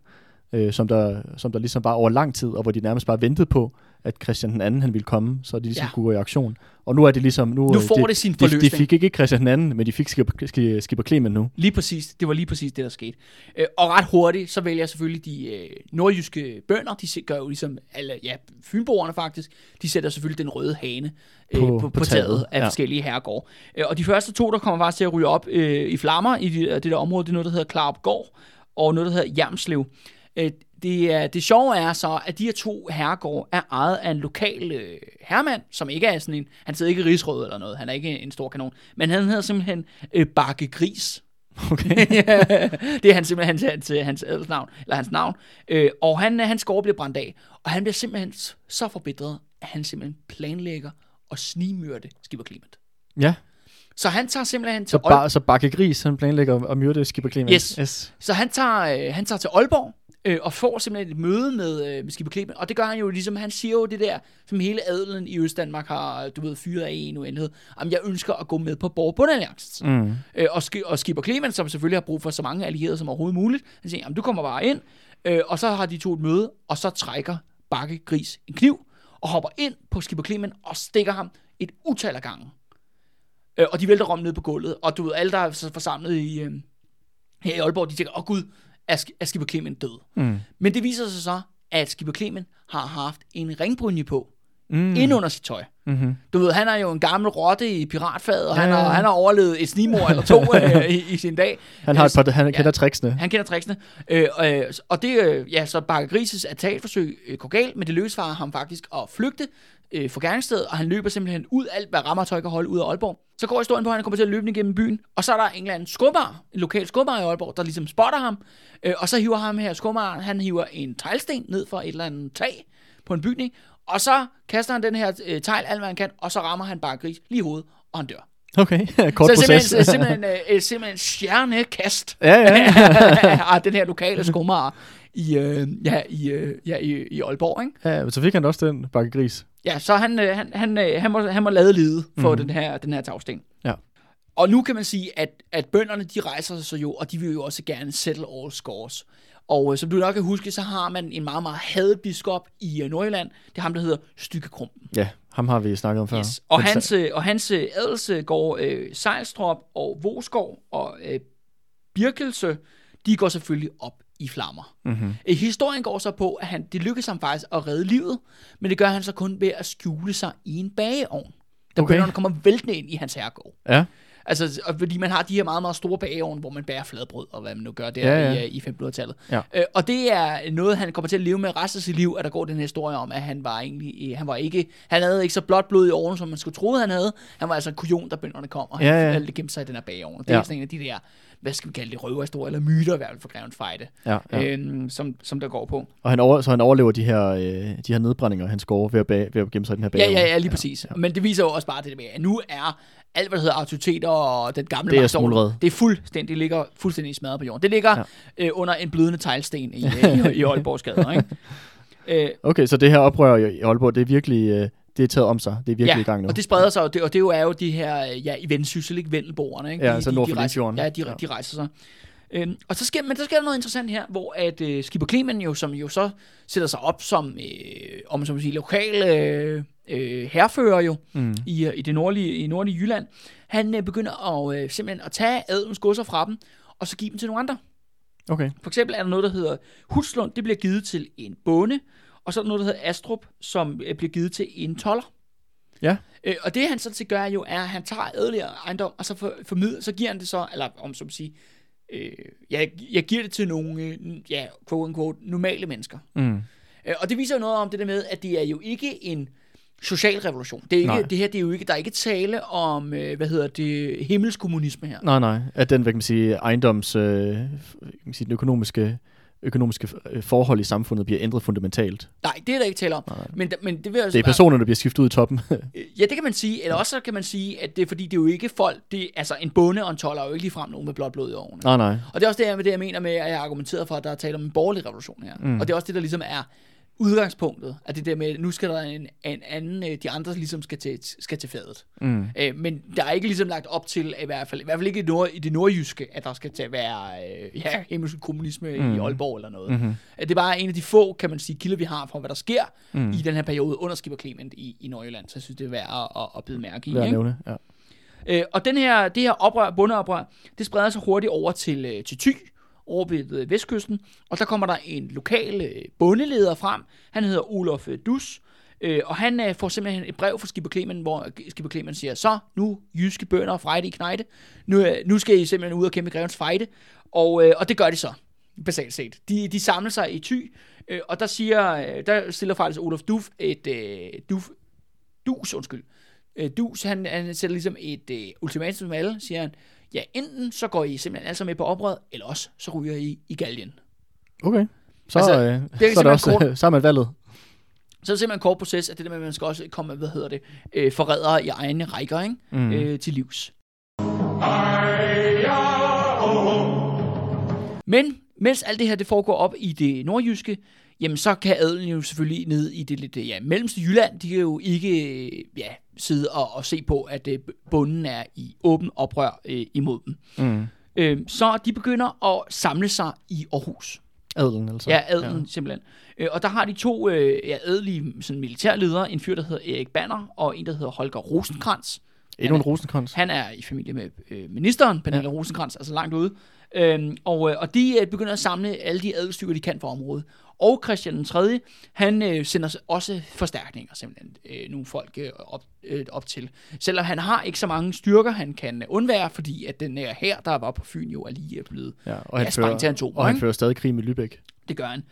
øh, som, der, som der ligesom var over lang tid, og hvor de nærmest bare ventede på, at Christian den anden han ville komme, så de ligesom Ja. kunne gå i aktion. Og nu er det ligesom... Nu, Nu øh, får de, det sin de, de forløsning. fik ikke Christian den anden, men de fik Skipper, Skipper, Clement nu. Lige præcis. Det var lige præcis det, der skete. Øh, og ret hurtigt, så vælger selvfølgelig de øh, nordjyske bønder, de gør jo ligesom alle, ja, fynboerne faktisk, de sætter selvfølgelig den røde hane øh, på, På- på, taget taget, af ja. forskellige herregårde. Øh, og de første to, der kommer faktisk til at ryge op øh, i flammer i det, det der område, det er noget, der hedder Klarupgård, og noget, der hedder Jermslev. Øh, det, er, det sjove er så, at de her to herregårde er ejet af en lokal øh, herremand, som ikke er sådan en, han sidder ikke i rigsråd eller noget, han er ikke en stor kanon, men han hedder simpelthen øh, Bakke Gris. Okay. (laughs) det er han simpelthen hans, hans, hans adelsnavn, eller hans navn. Øh, og han, hans gård bliver brændt af, og han bliver simpelthen så forbitret, at han simpelthen planlægger at snigmyrde Skipper Clement. ja, Så han tager simpelthen til så, Aalborg. bar, så Bakke Gris, han planlægger at myrde Skipper Clement. Yes. yes. Så han tager, øh, han tager til Aalborg, øh, og får simpelthen et møde med, øh, med Skipper Clement, og det gør han jo ligesom, han siger jo det der, som hele adelen i Østdanmark har, du ved, fyret af en uendelighed, om jeg ønsker at gå med på Borg Mm. Øh, og, Sk- og Skipper Clement, som selvfølgelig har brug for så mange allierede som overhovedet muligt, han siger, jamen du kommer bare ind, øh, og så har de to et møde, og så trækker Bakke Gris en kniv, og hopper ind på Skipper Clement og stikker ham et utal af gange. Øh, og de vælter rom ned på gulvet, og du ved, alle der er forsamlet i, øh, her i Aalborg, de tænker, åh oh, gud, er, er Skipper Clement død? Mm. Men det viser sig så, at Skipper Clement har haft en ringbrynje på, Mm. ind under sit tøj. Mm-hmm. Du ved, han er jo en gammel rotte i piratfaget, og Ja, han, har, ja. han har overlevet et snimor eller to (laughs) øh, i, i sin dag. Han har et Øh, par, han ja. kender tricksene. Han kender tricksene. Øh, øh, og det, øh, ja, så Bakke Grises attentatforsøg øh, går galt, men det lykkes for ham faktisk at flygte øh, fra gerningsstedet, og han løber simpelthen ud alt, hvad rammertøj kan holde ud af Aalborg. Så går historien på, at han kommer til at løbe ned gennem byen, og så er der en eller anden skubbar, en lokal skubbar i Aalborg, der ligesom spotter ham, øh, og så hiver ham her skubbaren, han hiver en teglsten ned fra et eller andet tag på en bygning, og så kaster han den her øh, tegl alt, hvad han kan, og så rammer han Bakke Gris lige i hovedet, og han dør. Okay, (laughs) kort så proces. simpelthen, simpelthen, øh, simpelthen stjernekast ja, ja. (laughs) af den her lokale skummer i, øh, ja, i, øh, ja, i, i Aalborg, ikke? ja. men Så fik han også den Bakke Gris. Ja, så han, øh, han, han, øh, han, må, han må lade lide for mm. den her, den her tagsten. Ja. Og nu kan man sige, at, at bønderne, de rejser sig så jo, og de vil jo også gerne settle all scores. Og øh, som du nok kan huske, så har man en meget, meget hadet biskop i øh, Nordjylland. Det er ham, der hedder Stykke Krumpen. Ja, ham har vi snakket om før. Yes. Og hans, øh, og hans øh, adelsgård, øh, Sejlstrop og Vosgård og øh, Birkelse, de går selvfølgelig op i flammer. Mhm. Øh, historien går så på, at han, det lykkes ham faktisk at redde livet, men det gør han så kun ved at skjule sig i en bageovn. Da Okay. okay. kommer væltende ind i hans herregård. Ja, Altså, og fordi man har de her meget, meget store bageovne, hvor man bærer fladbrød, og hvad man nu gør der Ja, ja. i, øh, i 1500-tallet. Ja. Øh, og det er noget, han kommer til at leve med resten af sit liv, at der går den her historie om, at han var egentlig, øh, han var ikke, han havde ikke så blot blod i årene, som man skulle troede, han havde. Han var altså en kujon, der bønderne kom, og han Ja, ja. ja, gemte sig i den her bageovn. Det Ja. er sådan en af de der, hvad skal vi kalde det, røverhistorier, eller myter i hvert fald for Greven Fejde, ja, ja. ja. øhm, som, som der går på. Og han over, så han overlever de her, øh, de her nedbrændinger, han scorer ved at, bag, ved at gemme sig i den her Ja, bageovn. ja, ja, lige præcis. Ja. Men det viser jo også bare det der med, at nu er alt, hvad der hedder autoriteter og den gamle Det er smuldret. Det er fuldstændig, det ligger fuldstændig smadret på jorden. Det ligger Ja. ja. øh, under en blødende teglsten i, i, (laughs) i Aalborgs gader, ikke? Øh, Okay, så det her oprør i i Aalborg, det er virkelig, øh, det er taget om sig. Det er virkelig ja, i gang nu. og det spreder sig, og det, og det jo er jo de her, ja, i Vendsyssel, ikke? Vendelboerne, ikke? Ja, de, altså de, nord for rejser, Limfjorden. Ja, de, Ja. de rejser sig. Øhm, og så sker, men så sker der noget interessant her, hvor at øh, Skipper Clement jo, som jo så sætter sig op som, øh, om man så må sige, lokal øh, øh, herfører jo, Mm. i, øh, i det nordlige, i nordlige Jylland, han øh, begynder at, øh, simpelthen at tage adelens godser fra dem, og så give dem til nogle andre. Okay. For eksempel er der noget, der hedder Hudslund, det bliver givet til en bonde, og så er der noget, der hedder Astrup, som øh, bliver givet til en toller. Ja. Øh, og det han sådan set gør jo, er, at han tager adelige ejendom, og så, for, formidler, så giver han det så, eller om som sige, øh, jeg, jeg giver det til nogle, øh, ja, quote unquote, normale mennesker. Mm. Øh, og det viser jo noget om det der med, at det er jo ikke en, social revolution. Det, er ikke, Nej. det her det er jo ikke, der er ikke tale om, øh, hvad hedder det, himmelskommunisme her. Nej, nej. At den, hvad kan man sige, ejendoms, øh, kan man sige, den økonomiske, økonomiske øh, forhold i samfundet bliver ændret fundamentalt. Nej, det er der ikke tale om. Nej, nej. Men, men det vil altså Det er personerne, der bliver skiftet ud i toppen. Ja, det kan man sige. Eller også så kan man sige, at det er fordi, det er jo ikke folk, det, altså en bonde og en toller er jo ikke ligefrem nogen med blåt blod i årene. nej, nej. Og det er også det, jeg, det, jeg mener med, at jeg har argumenteret for, at der er tale om en borgerlig revolution her. Mm. Og det er også det, der ligesom er udgangspunktet. At det der med, at nu skal der en, en anden, øh, de andre ligesom skal til, skal til fadet. Mm. Øh, men der er ikke ligesom lagt op til, i hvert fald, i hvert fald ikke i, nord, i det nordjyske, at der skal til at være øh, ja, himmelsk kommunisme mm. i Aalborg eller noget. Mm-hmm. Det er bare en af de få, kan man sige, kilder, vi har fra, hvad der sker mm. i den her periode under Skipper Clement i, i Nordjylland. Så jeg synes, det er værd at, at, at bide mærke i. Ikke? nævne. Ja. Øh, og den her, det her oprør, bundeoprør, det spreder sig hurtigt over til, øh, til Thy, over ved, vestkysten, og der kommer der en lokal øh, bondeleder frem. Han hedder Olof øh, Dus, øh, og han øh, får simpelthen et brev fra Skipper Clement, hvor Skipper Clement siger, så nu jyske bønder og frejde i knejde, nu, øh, nu skal I simpelthen ud og kæmpe grevens fejde, og, øh, og det gør de så, basalt set. De, de samler sig i ty, øh, og der siger, øh, der stiller faktisk Olof Duf et, øh, Duf, Dus, undskyld, øh, Dus, han, han sætter ligesom et øh, ultimatum med alle, siger han, ja, enten så går I simpelthen sammen med på oprøret, eller også så ryger I i galgen. Okay. Så, Altså, altså, øh, det er så, er det simpelthen også, kort. (laughs) så er man valget. Så er det simpelthen en kort proces, at det der med, at man skal også komme med, hvad hedder det, øh, forrædere i egne rækker, ikke? Mm. Øh, til livs. Men mens alt det her det foregår op i det nordjyske, jamen så kan adelen jo selvfølgelig ned i det lidt ja, mellemste Jylland, de kan jo ikke ja, sidde og, og se på, at øh, bunden er i åben oprør øh, imod dem. Mm. Øh, så de begynder at samle sig i Aarhus. Adelen, altså. Ja, adelen ja. simpelthen. Øh, og der har de to øh, ja, adelige sådan, militærledere, en fyr, der hedder Erik Banner, og en, der hedder Holger Rosenkrantz. Endnu en rosenkrans. Han er i familie med øh, ministeren, Pernille ja. Rosenkrantz, altså langt ude. Øhm, og, øh, og de øh, begynder at samle alle de adelstykker, de kan for området. Og Christian den 3., han øh, sender også forstærkninger, simpelthen, øh, nogle folk øh, op, øh, op til. Selvom han har ikke så mange styrker, han kan øh, undvære, fordi at den her her, der var på Fyn, jo er lige øh, blevet Ja, og ja, han, sprang fører, til atomer, og han fører stadig krig med Lübeck. Det gør han.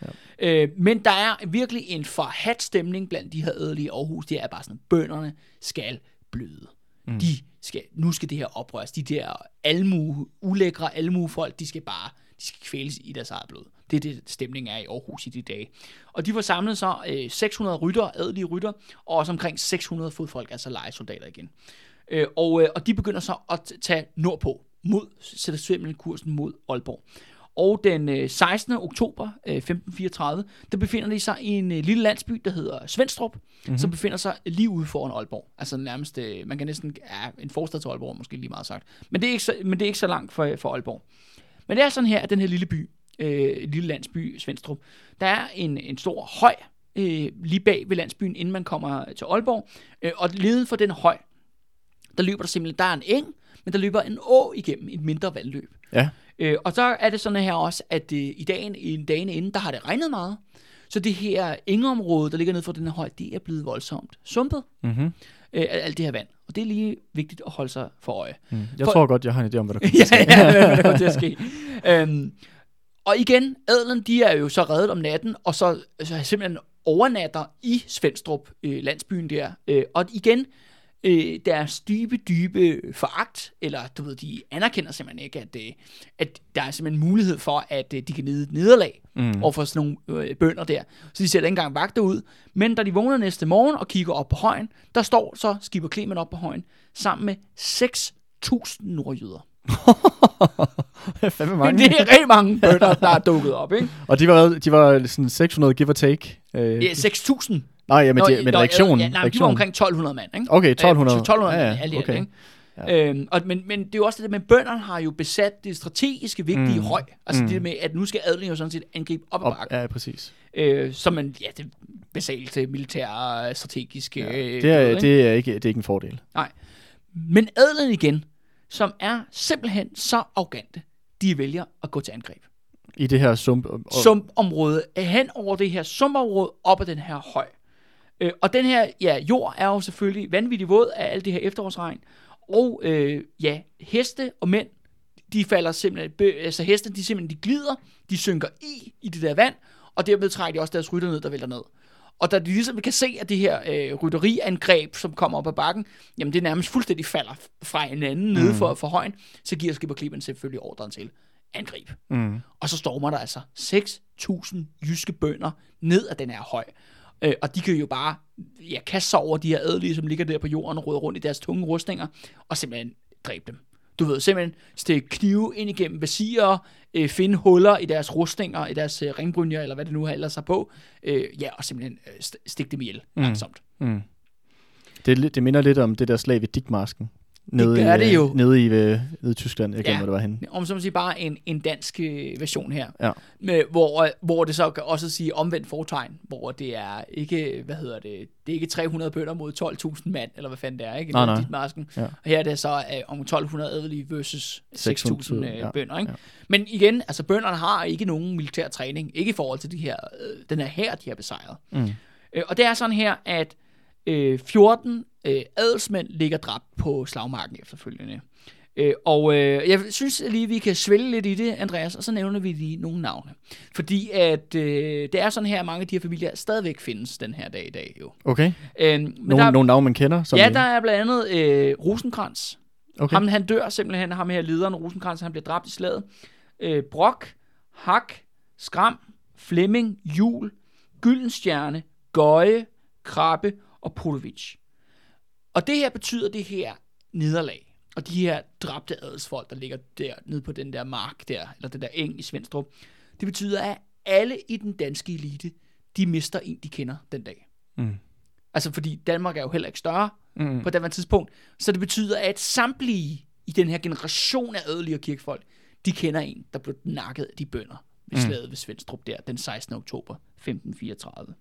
Ja. Øh, men der er virkelig en forhat stemning blandt de her adelige i Aarhus. Det er bare sådan, bønderne skal bløde. Mm. De skal, nu skal det her oprøres. De der almue, ulækre almuefolk, de skal bare de skal kvæles i deres eget blod. Det er det, stemningen er i Aarhus i de dage. Og de får samlet sig øh, 600 rytter, adelige rytter, og også omkring 600 fodfolk, altså lejesoldater igen. Øh, og, øh, og de begynder så at tage nordpå, mod, sætter simpelthen kursen mod Aalborg. Og den øh, 16. oktober øh, 1534, der befinder de sig i en øh, lille landsby, der hedder Svendstrup, mm-hmm. som befinder sig lige ude foran Aalborg. Altså nærmest, øh, man kan næsten, ja, en forstad til Aalborg, måske lige meget sagt. Men det er ikke så, men det er ikke så langt for, for Aalborg. Men det er sådan her, at den her lille by, øh, lille landsby, Svendstrup, der er en, en stor høj øh, lige bag ved landsbyen, inden man kommer til Aalborg. Øh, og leden for den høj, der løber der simpelthen, der er en eng, men der løber en å igennem, et mindre vandløb. Ja. Øh, og så er det sådan her også, at øh, i dagen, i dagen inden, der har det regnet meget. Så det her engeområde, der ligger nede for den her høj, det er blevet voldsomt sumpet Mm-hmm. øh, af alt det her vand. Og det er lige vigtigt at holde sig for øje. Mm. Jeg For- tror godt, jeg har en idé om, hvad der (laughs) kommer ja, ja, hvad der kommer til at ske. (laughs) øhm, og igen, adelen, de er jo så reddet om natten, og så, så simpelthen overnatter i Svendstrup, øh, landsbyen der. Øh, og igen, øh, deres dybe, dybe foragt, eller du ved, de anerkender simpelthen ikke, at, øh, at der er simpelthen mulighed for, at øh, de kan lide et nederlag mm. over for sådan nogle øh, bønder der. Så de sætter ikke engang vagter ud. Men da de vågner næste morgen og kigger op på højen, der står så Skipper Clement op på højen, sammen med 6.000 nordjyder. (laughs) Fandme Men mange. det er rigtig mange bønder, der er dukket op, ikke? Og de var, de var sådan 600 give or take. Øh, Ja, 6.000. Nej, ja, men, de, men reaktionen. Ja, nej, de var omkring 1.200 mand, ikke? Okay, 1200. Øh, 1.200 Ja, ja, mand, i alt, okay. ikke? Øhm, og, men, men det er jo også det der med, bønderne har jo besat det strategiske vigtige mm. høj. Altså mm. det med, at nu skal adelen jo sådan set angribe op ad Op, bakken. ja, præcis. Øh, som man, ja, det er basalt militære strategiske... Ja, øh, det, er, ikke? det, er ikke, det er ikke en fordel. Nej. Men adelen igen, som er simpelthen så arrogante, de vælger at gå til angreb. I det her sump. Og, sumpområde, hen over det her sumpområde, op ad den her høj. Øh, og den her ja, jord er jo selvfølgelig vanvittig våd af alt det her efterårsregn. Og øh, ja, heste og mænd, de falder simpelthen, bø, altså heste, de simpelthen de glider, de synker i, i det der vand, og dermed trækker de også deres rytter ned, der vælter ned. Og da de ligesom kan se, at det her øh, rytteriangreb, som kommer op ad bakken, jamen det nærmest fuldstændig falder fra hinanden mm. nede for, for højen, så giver Skipper Cleveland selvfølgelig ordren til angreb. Mm. Og så stormer der altså 6.000 jyske bønder ned ad den her høj. Øh, og de kan jo bare ja, kaste sig over de her adelige, som ligger der på jorden og rundt i deres tunge rustninger, og simpelthen dræbe dem. Du ved, simpelthen stikke knive ind igennem visirer, øh, finde huller i deres rustninger, i deres øh, ringbrynjer, eller hvad det nu har på, øh, ja, og simpelthen øh, st- stikke dem ihjel Mm. langsomt. Mm. Det, det minder lidt om det der slag ved Dikmarsken. Nede gør i, det øh, jo. Nede i, øh, nede i Tyskland. Jeg Ja. glemmer, det var henne. Om så man sige, bare en, en dansk øh, version her. Ja. Med, hvor, hvor det så kan også sige omvendt fortegn, hvor det er ikke, hvad hedder det, det er ikke 300 bønder mod 12.000 mand, eller hvad fanden det er, ikke? Nej, nej. Dit masken. Ja. Og her er det så øh, om 1.200 adelige versus 6.000 600, øh, ja. bønder, ikke? Ja. Men igen, altså bønderne har ikke nogen militær træning, ikke i forhold til de her, øh, den her her, de har besejret. Mm. Øh, og det er sådan her, at øh, 14 øh, adelsmænd ligger dræbt på slagmarken efterfølgende. Øh, og øh, jeg synes lige, vi kan svælge lidt i det, Andreas, og så nævner vi lige nogle navne. Fordi at øh, det er sådan her, at mange af de her familier stadigvæk findes den her dag i dag jo. Okay. Øh, men Nogle, der, nogle navne, man kender? Som ja, der er blandt andet øh, Rosenkrantz. okay. Ham, han dør simpelthen, ham her lederen Rosenkrantz, han bliver dræbt i slaget. Øh, Brok, Hak, Skram, Flemming, Jul, Gyldenstjerne, Gøje, Krabbe og Polovic. Og det her betyder det her nederlag. Og de her dræbte adelsfolk, der ligger der nede på den der mark der, eller den der eng i Svendstrup, det betyder, at alle i den danske elite, de mister en, de kender den dag. Mm. Altså fordi Danmark er jo heller ikke større, Mm. på det tidspunkt. Så det betyder, at samtlige i den her generation af adelige og kirkefolk, de kender en, der blev nakket af de bønder ved Mm. slaget ved Svendstrup der den 16. oktober 1534.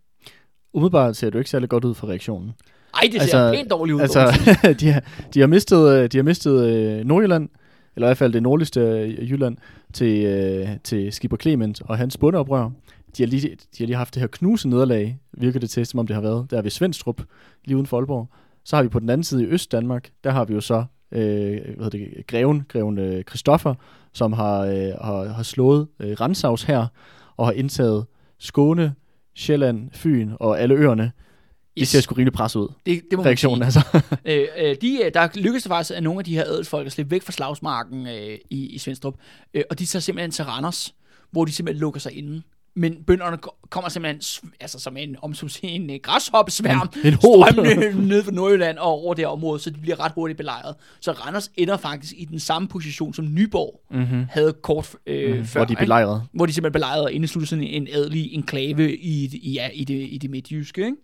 Umiddelbart ser du ikke særlig godt ud for reaktionen. Ej, det ser altså, pænt dårligt ud. Altså, (laughs) de, har, de har mistet, øh, de har mistet øh, Nordjylland, eller i hvert fald det nordligste øh, Jylland, til, øh, til Skipper Clement og hans bundeoprør. De har, lige, de har lige haft det her knuse nederlag, virker det til, som om det har været, der ved Svendstrup, lige uden for Aalborg. Så har vi på den anden side i Øst-Danmark, der har vi jo så øh, hvad hedder det, greven, greven øh, Christoffer, som har, øh, har, har slået øh, Rensavs her, og har indtaget Skåne, Sjælland, Fyn og alle øerne. Yes. Det ser sgu rimelig pres ud, det, det må reaktionen man sige. altså. (laughs) Øh, øh, de, øh, der lykkedes det faktisk af nogle af de her adelsfolk at slippe væk fra slagsmarken øh, i, i Svendstrup. Øh, og de tager simpelthen til Randers, hvor de simpelthen lukker sig inde. Men bønderne ko- kommer simpelthen altså som en, om som en øh, græshoppesværm En- strømmende ned fra Nordjylland og over det område, så de bliver ret hurtigt belejret. Så Randers ender faktisk i den samme position, som Nyborg Mm-hmm. havde kort øh, Mm, før. hvor de ikke? belejret. hvor de simpelthen belejrede og indesluttede sådan en adelig enklave i, i, ja, i, det, i det midtjyske. Ikke?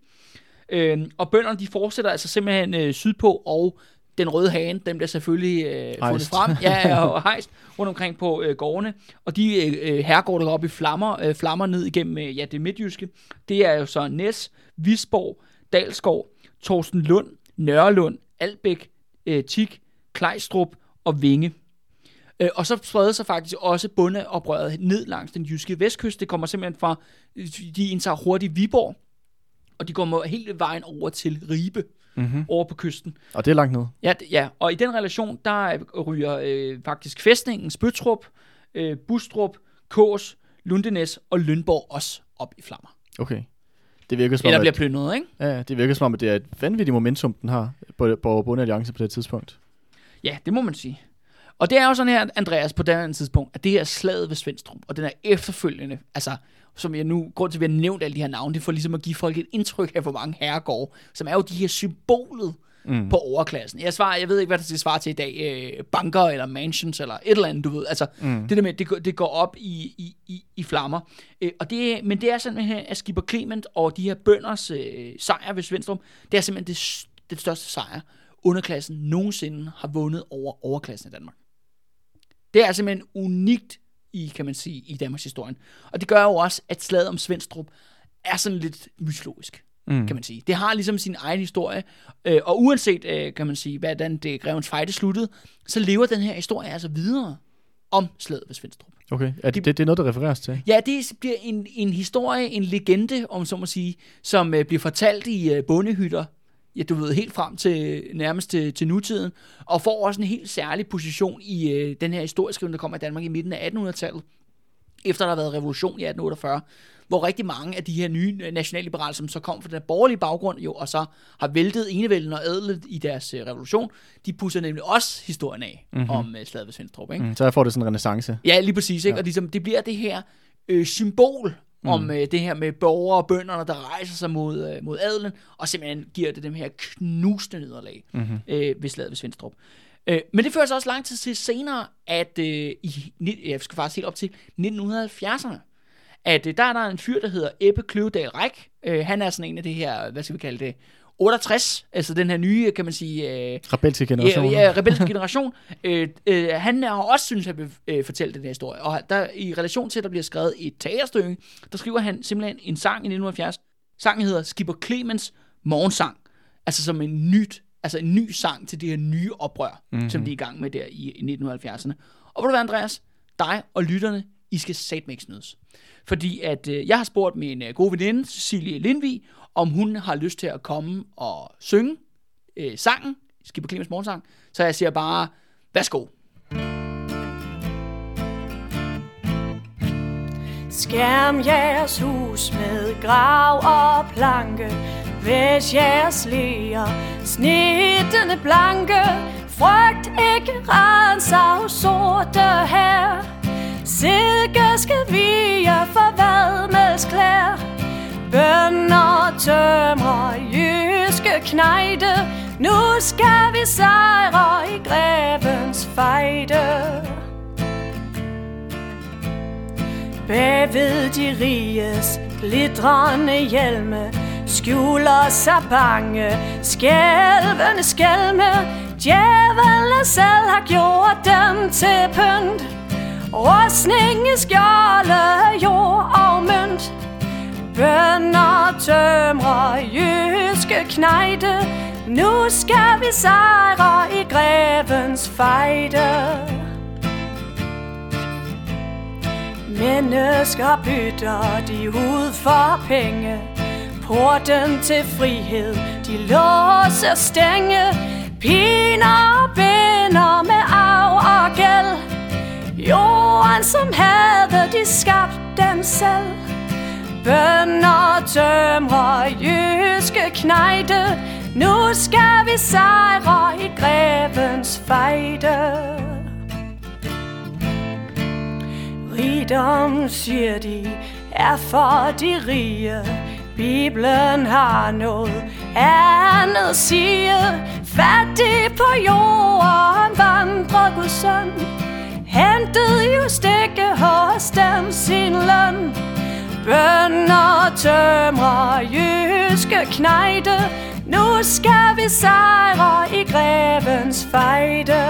Øhm, og bønderne, de fortsætter altså simpelthen øh, sydpå, og den røde hane, den bliver selvfølgelig øh, fundet frem, ja, og, og (laughs) hejst rundt omkring på øh, gårdene, og de øh, herregårde, der går op i flammer, øh, flammer ned igennem øh, ja, det midtjyske, det er jo så Næs, Visborg, Dalskov, Torsten Lund, Nørrelund, Albæk, øh, Tik, Klejstrup og Vinge. Øh, og så spreder sig faktisk også bundeoprøret ned langs den jyske vestkyst. Det kommer simpelthen fra, de indtager hurtigt Viborg, og de kommer hele vejen over til Ribe, Mm-hmm. over på kysten. Og det er langt ned. Ja, ja, og i den relation, der øh, ryger øh, faktisk fæstningen Spøtrup, øh, Bustrup, Kås, Lundenæs og Lønborg også op i flammer. Okay. Det virker som Eller om, bliver plyndret, ikke? ja, det virker som om, at det er et vanvittigt momentum, den har på, på Bonde Alliance på det tidspunkt. Ja, det må man sige. Og det er jo sådan her, Andreas, på det tidspunkt, at det her slaget ved Svendstrup, og den er efterfølgende, altså, som jeg nu, grund til, at vi har nævnt alle de her navne, det er for ligesom at give folk et indtryk af, hvor mange herregårde, som er jo de her symbolet Mm. på overklassen. Jeg, svarer, jeg ved ikke, hvad det svarer til i dag. Øh, banker eller mansions eller et eller andet, du ved. Altså, Mm. det der med, det, går- det går op i, i, i, i flammer. Øh, og det, men det er simpelthen, at Skipper Clement og de her bønders øh, sejr ved Svendstrup, det er simpelthen det, det største sejr, underklassen nogensinde har vundet over overklassen i Danmark. Det er simpelthen unikt i, kan man sige, i Danmarks historie. Og det gør jo også, at slaget om Svendstrup er sådan lidt mytologisk Mm. kan man sige. Det har ligesom sin egen historie, øh, og uanset, øh, kan man sige, hvordan det Grevens Fejde sluttede, så lever den her historie altså videre om slaget ved Svendstrup. Okay, er det, det, det er noget, der refereres til? Ja, det bliver en, en historie, en legende, om så må sige, som øh, bliver fortalt i øh, bondehytter, ja, du ved, helt frem til nærmest til, til nutiden, og får også en helt særlig position i øh, den her historieskrivning, der kommer i Danmark i midten af 1800-tallet. efter der har været revolution i 1848, hvor rigtig mange af de her nye øh, nationalliberale, som så kom fra den borgerlige baggrund, jo, og så har væltet enevælden og adlet i deres øh, revolution, de pusser nemlig også historien af mm-hmm. om øh, slaget ved Svendstrup. Ikke? Mm, så jeg får det sådan en renaissance. Ja, lige præcis. Ikke? Ja. Og ligesom, det bliver det her øh, symbol mm. om øh, det her med borgere og bønderne, der rejser sig mod, øh, mod adelen, og simpelthen giver det dem her knusende nederlag mm-hmm. øh, ved slaget ved Svendstrup. Øh, men det fører så også lang tid til senere, at øh, i, jeg skal faktisk helt op til 1970'erne, at øh, der er der en fyr, der hedder Ebbe Kløvedal Ræk. Øh, han er sådan en af det her, hvad skal vi kalde det, 68, altså den her nye, kan man sige... Øh, rebelske generation. Ja, ja rebelske generation. (laughs) øh, øh, han har også synes, at vil øh, fortælle den her historie. Og der, i relation til, at der bliver skrevet et teaterstykke, der skriver han simpelthen en sang i 1970. Sangen hedder Skipper Clemens Morgensang. Altså som en nyt altså en ny sang til det her nye oprør, mm-hmm. som de er i gang med der i, i 1970'erne. Og hvor du være, Andreas, dig og lytterne, I skal satme ikke snydes. Fordi at øh, jeg har spurgt min øh, gode veninde, Cecilie Lindvig, om hun har lyst til at komme og synge øh, sangen, Skipper Clemens morgensang. Så jeg siger bare, værsgo. Skærm jeres hus med grav og planke, hvis jeres læger snittende blanke, frygt ikke renser sorte her. Silke skal vi for hvad med klær, Bønder tømrer jyske knejde, nu skal vi sejre i grevens fejde. Bagved de riges glitrende hjelme skjuler sig bange, skælvende skælme. Djævelen selv har gjort dem til pynt. Rustninge, skjolde, jord og mønt. Bønder tømrer jyske knejde. Nu skal vi sejre i grevens fejde. Mennesker bytter de ud for penge Porten til frihed, de låser stænge Piner og binder med arv og gæld Jorden som havde de skabt dem selv Bønder tømrer jyske knejde. Nu skal vi sejre i grevens fejde. Rigdom, siger de, er for de rige. Bibelen har noget andet sige Fattig på jorden vandrer Guds søn. Hentede jo stikke hos dem sin løn. Bønder tømrer jyske knejde. Nu skal vi sejre i grevens fejde.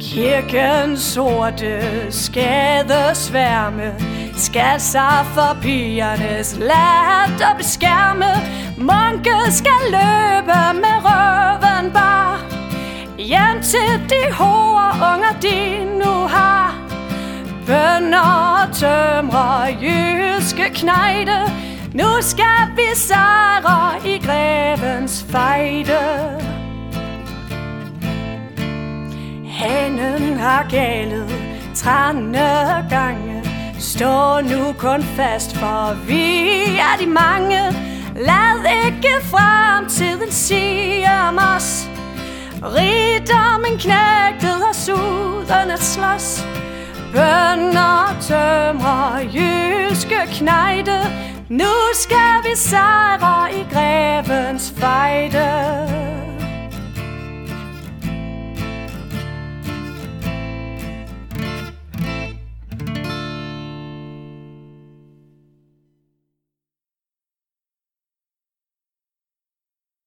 Kirkens sorte skadesværme skal sig for pigernes latter beskærme. Munke skal løbe med røven bar Hjem til de hårde unger, de nu har. Bønder tømrer jyske knejde Nu skal vi sejre i grevens fejde Hanen har galet trænde gange Stå nu kun fast, for vi er de mange. Lad ikke fremtiden sige om os. Rigdommen knægtet os uden at slås. Bønder tømrer jyske knejde. Nu skal vi sejre i grevens fejde.